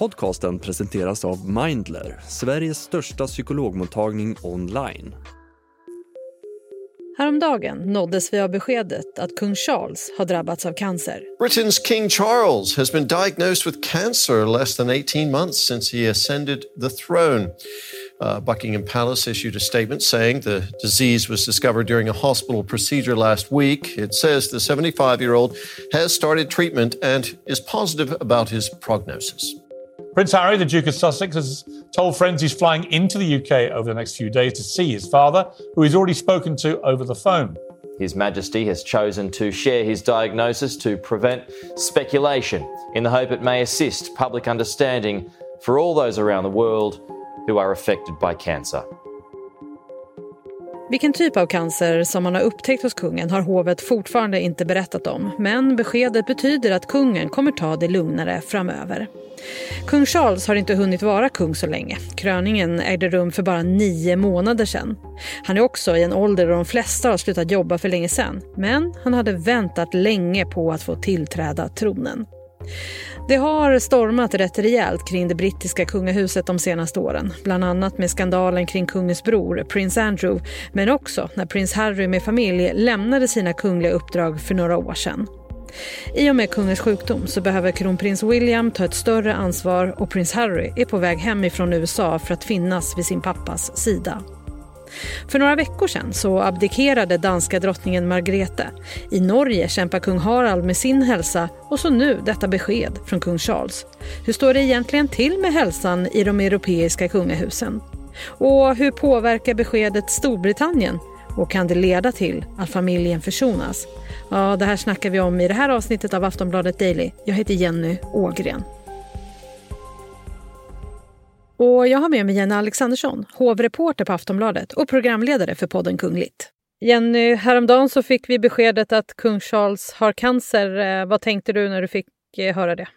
Podcasten presenteras av Mindler, Sveriges största psykologmottagning online. Häromdagen nåddes vi av beskedet att kung Charles har drabbats av cancer. Britain's King Charles has been diagnosed with cancer less than 18 months since he ascended the throne. Uh, Buckingham Palace issued a statement saying the disease was discovered during a hospital procedure last week. It says the 75 year old has started treatment and is positive about his prognosis. Prince Harry, the Duke of Sussex, has told friends he's flying into the UK over the next few days to see his father, who he's already spoken to over the phone. His Majesty has chosen to share his diagnosis to prevent speculation in the hope it may assist public understanding for all those around the world who are affected by cancer. Vilken typ av cancer som man har upptäckt hos kungen har hovet fortfarande inte berättat om. Men beskedet betyder att kungen kommer ta det lugnare framöver. Kung Charles har inte hunnit vara kung så länge. Kröningen ägde rum för bara nio månader sedan. Han är också i en ålder då de flesta har slutat jobba för länge sedan. Men han hade väntat länge på att få tillträda tronen. Det har stormat rätt rejält kring det brittiska kungahuset de senaste åren. Bland annat med skandalen kring kungens bror, prins Andrew, men också när prins Harry med familj lämnade sina kungliga uppdrag för några år sedan. I och med kungens sjukdom så behöver kronprins William ta ett större ansvar och prins Harry är på väg hemifrån USA för att finnas vid sin pappas sida. För några veckor sedan så abdikerade danska drottningen Margrethe. I Norge kämpar kung Harald med sin hälsa och så nu detta besked från kung Charles. Hur står det egentligen till med hälsan i de europeiska kungahusen? Och hur påverkar beskedet Storbritannien? Och kan det leda till att familjen försonas? Ja, det här snackar vi om i det här avsnittet av Aftonbladet Daily. Jag heter Jenny Ågren. Och jag har med mig Jenny Alexandersson, hovreporter på Aftonbladet och programledare för podden Kungligt. Jenny, häromdagen så fick vi beskedet att kung Charles har cancer. Eh, vad tänkte du när du fick eh, höra det?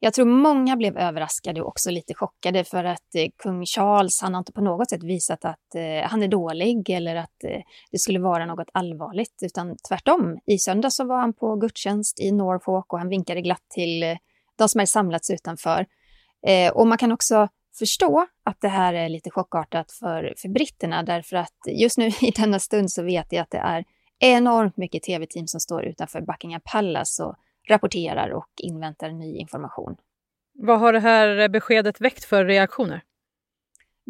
Jag tror många blev överraskade och också lite chockade för att eh, kung Charles, han har inte på något sätt visat att eh, han är dålig eller att eh, det skulle vara något allvarligt, utan tvärtom. I söndag så var han på gudstjänst i Norfolk och han vinkade glatt till eh, de som hade samlats utanför. Eh, och man kan också förstå att det här är lite chockartat för, för britterna därför att just nu i denna stund så vet jag att det är enormt mycket tv-team som står utanför Buckingham Palace och rapporterar och inväntar ny information. Vad har det här beskedet väckt för reaktioner?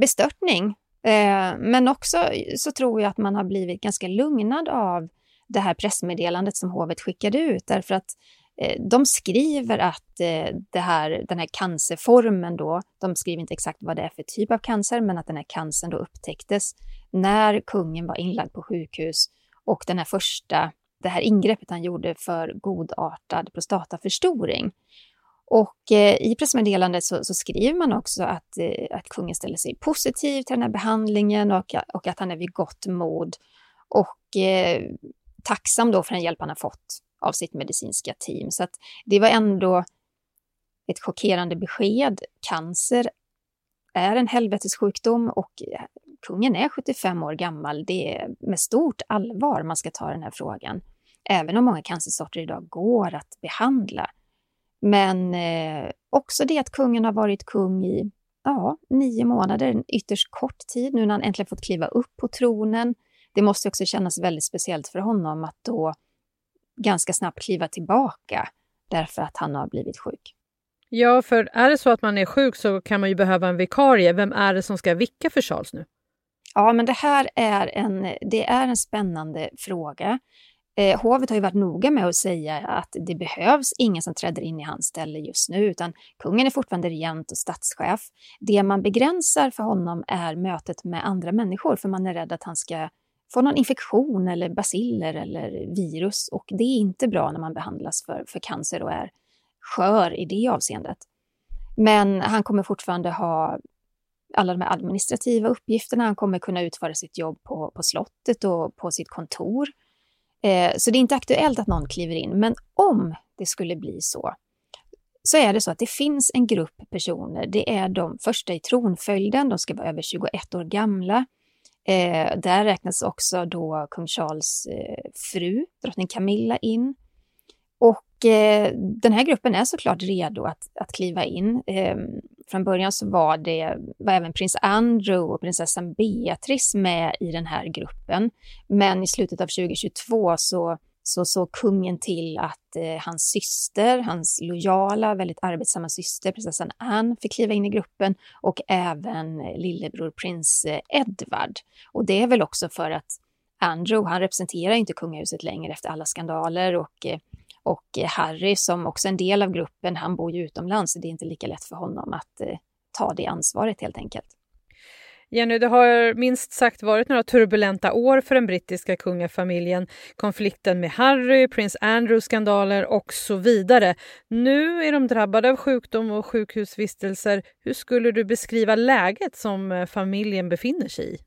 Bestörtning, eh, men också så tror jag att man har blivit ganska lugnad av det här pressmeddelandet som hovet skickade ut därför att Eh, de skriver att eh, det här, den här cancerformen då, de skriver inte exakt vad det är för typ av cancer, men att den här cancern då upptäcktes när kungen var inlagd på sjukhus och den här första det här ingreppet han gjorde för godartad prostataförstoring. Och eh, i pressmeddelandet så, så, skriver man också att, eh, att kungen ställer sig positiv till den här behandlingen och, och att han är vid gott mod och eh, tacksam då för den hjälp han har fått av sitt medicinska team. Så att det var ändå ett chockerande besked. Cancer är en helvetessjukdom och eh, kungen är 75 år gammal. Det är med stort allvar man ska ta den här frågan även om många cancersorter idag går att behandla. Men eh, också det att kungen har varit kung i ja, nio månader, en ytterst kort tid, nu när han äntligen fått kliva upp på tronen. Det måste också kännas väldigt speciellt för honom att då ganska snabbt kliva tillbaka därför att han har blivit sjuk. Ja, för är det så att man är sjuk så kan man ju behöva en vikarie. Vem är det som ska vicka för Charles nu? Ja, men det här är en, det är en spännande fråga. Eh, hovet har ju varit noga med att säga att det behövs ingen som träder in i hans ställe just nu, utan kungen är fortfarande regent och statschef. Det man begränsar för honom är mötet med andra människor, för man är rädd att han ska få någon infektion eller basiller eller virus och det är inte bra när man behandlas för, för cancer och är skör i det avseendet. Men han kommer fortfarande ha alla de här administrativa uppgifterna. Han kommer kunna utföra sitt jobb på, på slottet och på sitt kontor. Eh, så det är inte aktuellt att någon kliver in, men om det skulle bli så, så är det så att det finns en grupp personer. Det är de första i tronföljden, de ska vara över 21 år gamla. Eh, där räknas också då kung Charles eh, fru, drottning Camilla, in. Och eh, den här gruppen är såklart redo att, att kliva in. Eh, Från början så var det var även prins Andrew och prinsessan Beatrice med i den här gruppen. Men i slutet av 2022 så så såg kungen till att eh, hans syster, hans lojala, väldigt arbetsamma syster, prinsessan Anne, fick kliva in i gruppen och även eh, lillebror prins eh, Edward. Och det är väl också för att Andrew, han representerar inte kungahuset längre efter alla skandaler och, eh, och Harry som också är en del av gruppen, han bor ju utomlands så det är inte lika lätt för honom att eh, ta det ansvaret helt enkelt. Jenny, det har minst sagt varit några turbulenta år för den brittiska kungafamiljen. Konflikten med Harry, prins Andrew-skandaler och så vidare. Nu är de drabbade av sjukdom och sjukhusvistelser. Hur skulle du beskriva läget som eh, familjen befinner sig i?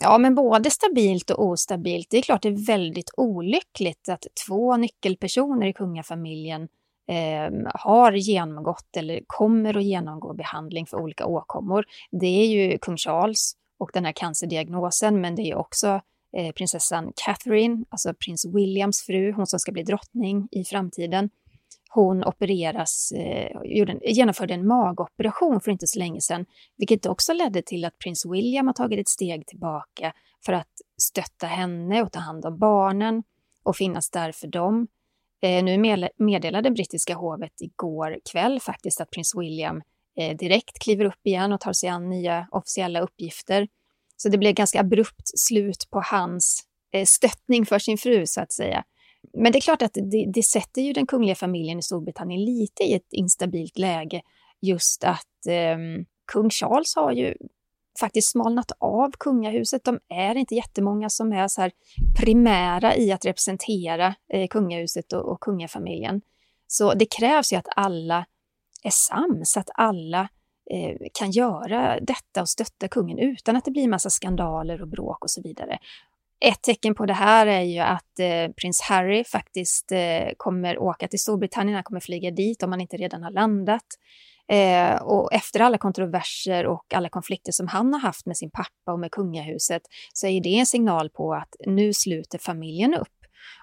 Ja, men både stabilt och ostabilt. Det är klart det är väldigt olyckligt att två nyckelpersoner i kungafamiljen eh, har genomgått eller kommer att genomgå behandling för olika åkommor. Det är ju kung Charles och den här cancerdiagnosen, men det är också eh, prinsessan Catherine, alltså prins Williams fru, hon som ska bli drottning i framtiden. Hon opereras, eh, genomförde en magoperation för inte så länge sedan, vilket också ledde till att prins William har tagit ett steg tillbaka för att stötta henne och ta hand om barnen och finnas där för dem. Eh, nu meddelade brittiska hovet igår kväll faktiskt att prins William eh, direkt kliver upp igen och tar sig an nya officiella uppgifter. Så det blev ganska abrupt slut på hans eh, stöttning för sin fru, så att säga. Men det är klart att det, det sätter ju den kungliga familjen i Storbritannien lite i ett instabilt läge. Just att eh, kung Charles har ju faktiskt smalnat av kungahuset. De är inte jättemånga som är så här primära i att representera eh, kungahuset och, och kungafamiljen. Så det krävs ju att alla är sams, att alla eh, kan göra detta och stötta kungen utan att det blir massa skandaler och bråk och så vidare. Ett tecken på det här är ju att eh, prins Harry faktiskt eh, kommer åka till Storbritannien, han kommer flyga dit om han inte redan har landat. Eh, och efter alla kontroverser och alla konflikter som han har haft med sin pappa och med kungahuset så är det en signal på att nu sluter familjen upp.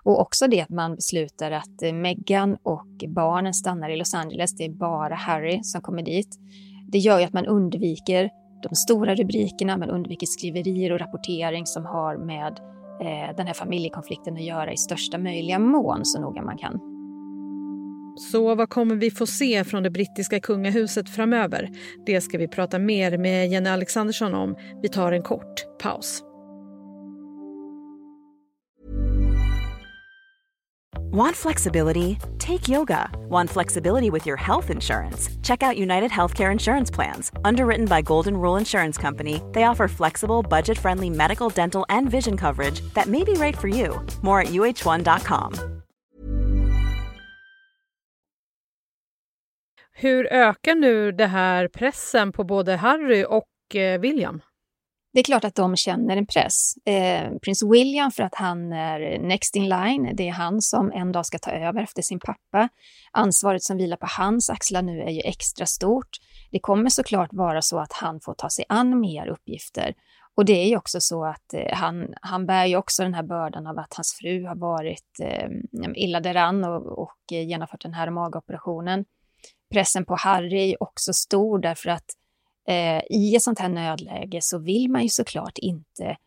Och också det att man beslutar att eh, Meghan och barnen stannar i Los Angeles. Det är bara Harry som kommer dit. Det gör ju att man undviker de stora rubrikerna, man undviker skriverier och rapportering som har med eh, den här familjekonflikten att göra i största möjliga mån så noga man kan. Så vad kommer vi få se från det brittiska kungahuset framöver? Det ska vi prata mer med Jenny Alexandersson om. Vi tar en kort paus. Want flexibility? Take yoga. Want flexibility with your health insurance? Check out United Healthcare Insurance Plans. Underwritten by Golden Rule Insurance Company, they offer flexible, budget friendly medical, dental, and vision coverage that may be right for you. More at uh1.com. Hur ökar nu det här pressen på både Harry och eh, William? Det är klart att de känner en press. Eh, prins William för att han är next in line. Det är han som en dag ska ta över efter sin pappa. Ansvaret som vilar på hans axlar nu är ju extra stort. Det kommer såklart vara så att han får ta sig an mer uppgifter. Och det är ju också så att eh, han, han bär ju också den här bördan av att hans fru har varit eh, illa däran och, och eh, genomfört den här magoperationen pressen på Harry är också stor därför att eh, i ett sånt här nödläge så vill man ju såklart inte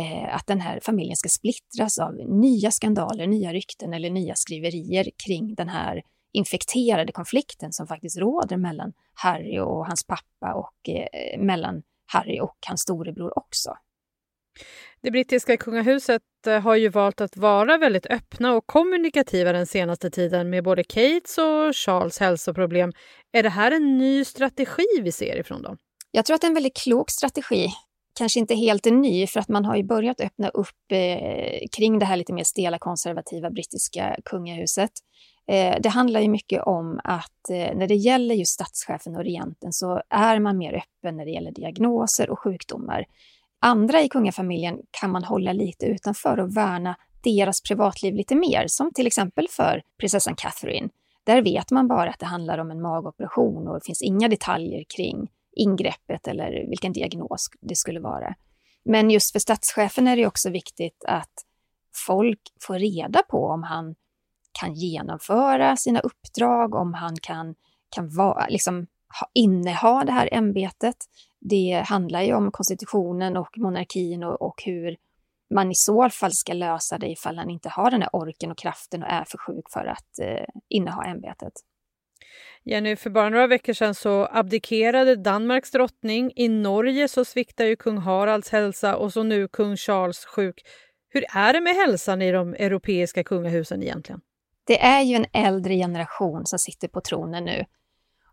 eh, att den här familjen ska splittras av nya skandaler, nya rykten eller nya skriverier kring den här infekterade konflikten som faktiskt råder mellan Harry och hans pappa och eh, mellan Harry och hans storebror också. Det brittiska kungahuset eh, har ju valt att vara väldigt öppna och kommunikativa den senaste tiden med både Kates och Charles hälsoproblem. Är det här en ny strategi vi ser ifrån dem? Jag tror att det är en väldigt klok strategi. Kanske inte helt en ny, för att man har ju börjat öppna upp eh, kring det här lite mer stela konservativa brittiska kungahuset. Eh, det handlar ju mycket om att eh, när det gäller just statschefen och regenten så är man mer öppen när det gäller diagnoser och sjukdomar. Andra i kungafamiljen kan man hålla lite utanför och värna deras privatliv lite mer, som till exempel för prinsessan Catherine. Där vet man bara att det handlar om en magoperation och det finns inga detaljer kring ingreppet eller vilken diagnos det skulle vara. Men just för statschefen är det också viktigt att folk får reda på om han kan genomföra sina uppdrag, om han kan, kan vara, liksom, inneha det här ämbetet. Det handlar ju om konstitutionen och monarkin och, och hur man i så fall ska lösa det ifall han inte har den här orken och kraften och är för sjuk för att eh, inneha ämbetet. Jenny, för bara några veckor sedan så abdikerade Danmarks drottning. I Norge så sviktar ju kung Haralds hälsa och så nu kung Charles sjuk. Hur är det med hälsan i de europeiska kungahusen egentligen? Det är ju en äldre generation som sitter på tronen nu.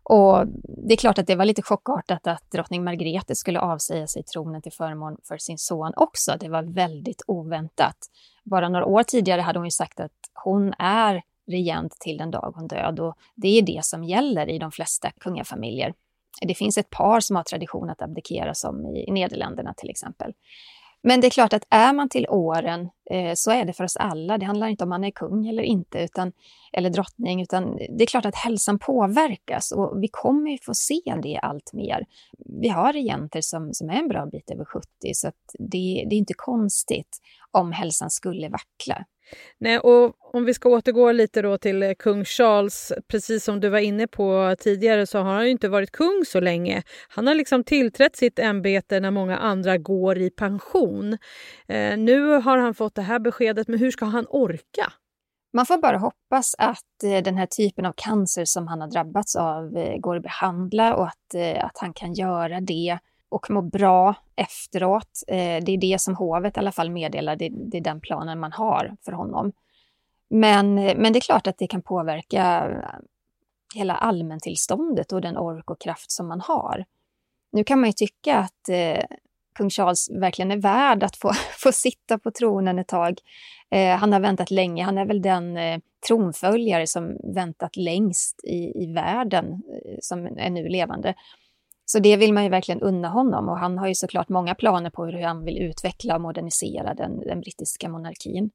Och det är klart att det var lite chockartat att drottning Margrethe skulle avsäga sig tronen till förmån för sin son också. Det var väldigt oväntat. Bara några år tidigare hade hon ju sagt att hon är regent till den dag hon död och det är det som gäller i de flesta kungafamiljer. Det finns ett par som har tradition att abdikera som i Nederländerna till exempel. Men det är klart att är man till åren eh, så är det för oss alla. Det handlar inte om man är kung eller inte, utan, eller drottning, utan det är klart att hälsan påverkas och vi kommer ju få se det allt mer. Vi har regenter som, som är en bra bit över 70, så det, det är inte konstigt om hälsan skulle vackla. Nej, och om vi ska återgå lite då till eh, kung Charles, precis som du var inne på tidigare så har han ju inte varit kung så länge. Han har liksom tillträtt sitt ämbete när många andra går i pension. Eh, nu har han fått det här beskedet, men hur ska han orka? Man får bara hoppas att eh, den här typen av cancer som han har drabbats av eh, går att behandla och att, att han kan göra det och må bra efteråt. Eh, det är det som hovet i alla fall meddelar, det, det är den planen man har för honom. Men, men det är klart att det kan påverka eh, hela allmäntillståndet och den ork och kraft som man har. Nu kan man ju tycka att eh, kung Charles verkligen är värd att få, få sitta på tronen ett tag. Eh, han har väntat länge, han är väl den eh, tronföljare som väntat längst i, i världen eh, som är nu levande. Så det vill man ju verkligen unna honom och han har ju såklart många planer på hur han vill utveckla och modernisera den, den brittiska monarkin.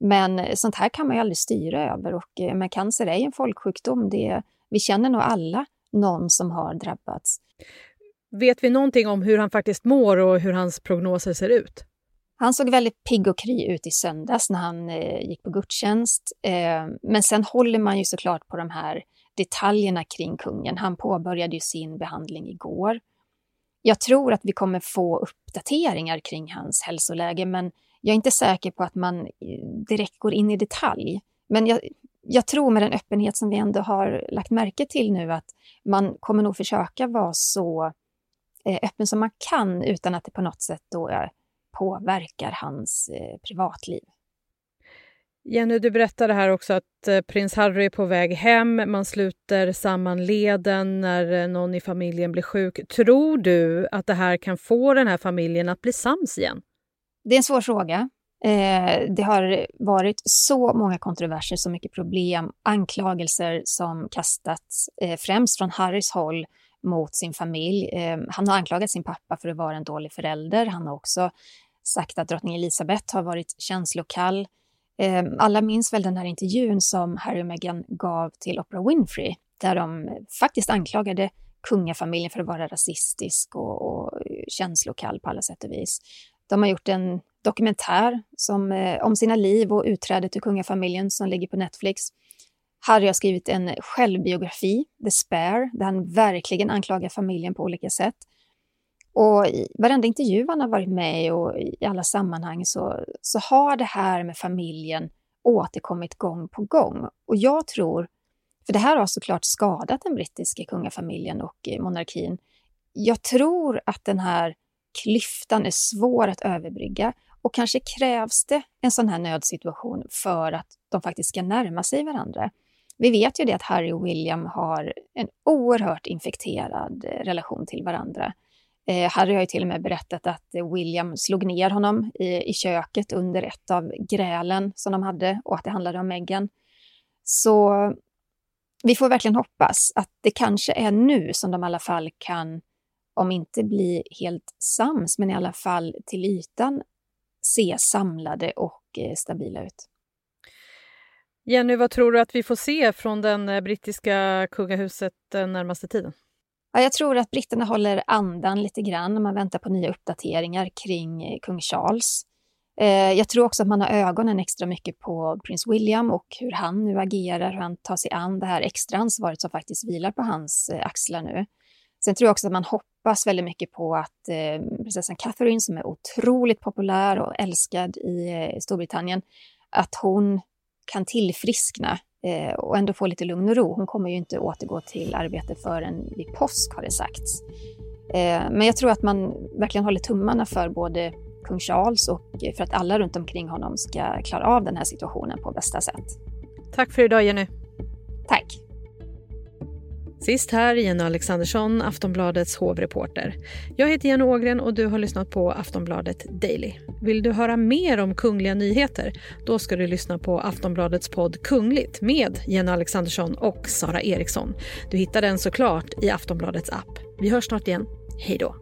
Men sånt här kan man ju aldrig styra över och eh, men cancer är ju en folksjukdom. Det, vi känner nog alla någon som har drabbats. Vet vi någonting om hur han faktiskt mår och hur hans prognoser ser ut? Han såg väldigt pigg och kry ut i söndags när han eh, gick på gudstjänst. Eh, men sen håller man ju såklart på de här detaljerna kring kungen. Han påbörjade ju sin behandling igår. Jag tror att vi kommer få uppdateringar kring hans hälsoläge, men jag är inte säker på att man eh, direkt går in i detalj. Men jag, jag tror med den öppenhet som vi ändå har lagt märke till nu att man kommer nog försöka vara så eh, öppen som man kan utan att det på något sätt då eh, påverkar hans privatliv. Jenny, du berättade här också att eh, prins Harry är på väg hem. Man sluter samman leden när eh, någon i familjen blir sjuk. Tror du att det här kan få den här familjen att bli sams igen? Det är en svår fråga. Eh, det har varit så många kontroverser, så mycket problem, anklagelser som kastats eh, främst från Harrys håll mot sin familj. han har anklagat sin pappa för att vara en dålig förälder. Han har också sagt att drottning Elizabeth har varit känslokall. Ehm, alla minns väl den här intervjun som Harry och Meghan gav till Oprah Winfrey, där de faktiskt anklagade kungafamiljen för att vara rasistisk och, och känslokall på alla sätt och vis. De har gjort en dokumentär som, eh, om sina liv och utträdet ur kungafamiljen som ligger på Netflix. Harry har skrivit en självbiografi, The Spare, där han verkligen anklagar familjen på olika sätt. Och i varenda intervju han har varit med i och i alla sammanhang så, så har det här med familjen återkommit gång på gång. Och jag tror, för det här har såklart skadat den brittiska kungafamiljen och eh, monarkin, jag tror att den här klyftan är svår att överbrygga och kanske krävs det en sån här nödsituation för att de faktiskt ska närma sig varandra. Vi vet ju det att Harry och William har en oerhört infekterad eh, relation till varandra. Eh, Harry har ju till och med berättat att William slog ner honom i, i köket under ett av grälen som de hade och att det handlade om Meghan. Så vi får verkligen hoppas att det kanske är nu som de i alla fall kan, om inte bli helt sams, men i alla fall till ytan se samlade och eh, stabila ut. Jenny, vad tror du att vi får se från den eh, brittiska kungahuset den närmaste tiden? Ja, jag tror att britterna håller andan lite grann när man väntar på nya uppdateringar kring eh, kung Charles. Eh, jag tror också att man har ögonen extra mycket på prins William och hur han nu agerar, hur han tar sig an det här extra ansvaret som faktiskt vilar på hans eh, axlar nu. Sen tror jag också att man hoppas väldigt mycket på att eh, prinsessan Catherine, som är otroligt populär och älskad i eh, Storbritannien, att hon kan tillfriskna eh, och ändå få lite lugn och ro. Hon kommer ju inte återgå till arbete förrän vid påsk har det sagts. Eh, men jag tror att man verkligen håller tummarna för både kung Charles och för att alla runt omkring honom ska klara av den här situationen på bästa sätt. Tack för idag Jenny. Tack. Sist här Jenny Alexandersson, Aftonbladets hovreporter. Jag heter Jenny Ågren och du har lyssnat på Aftonbladet Daily. Vill du höra mer om kungliga nyheter? Då ska du lyssna på Aftonbladets podd Kungligt med Jenny Alexandersson och Sara Eriksson. Du hittar den såklart i Aftonbladets app. Vi hörs snart igen. Hej då!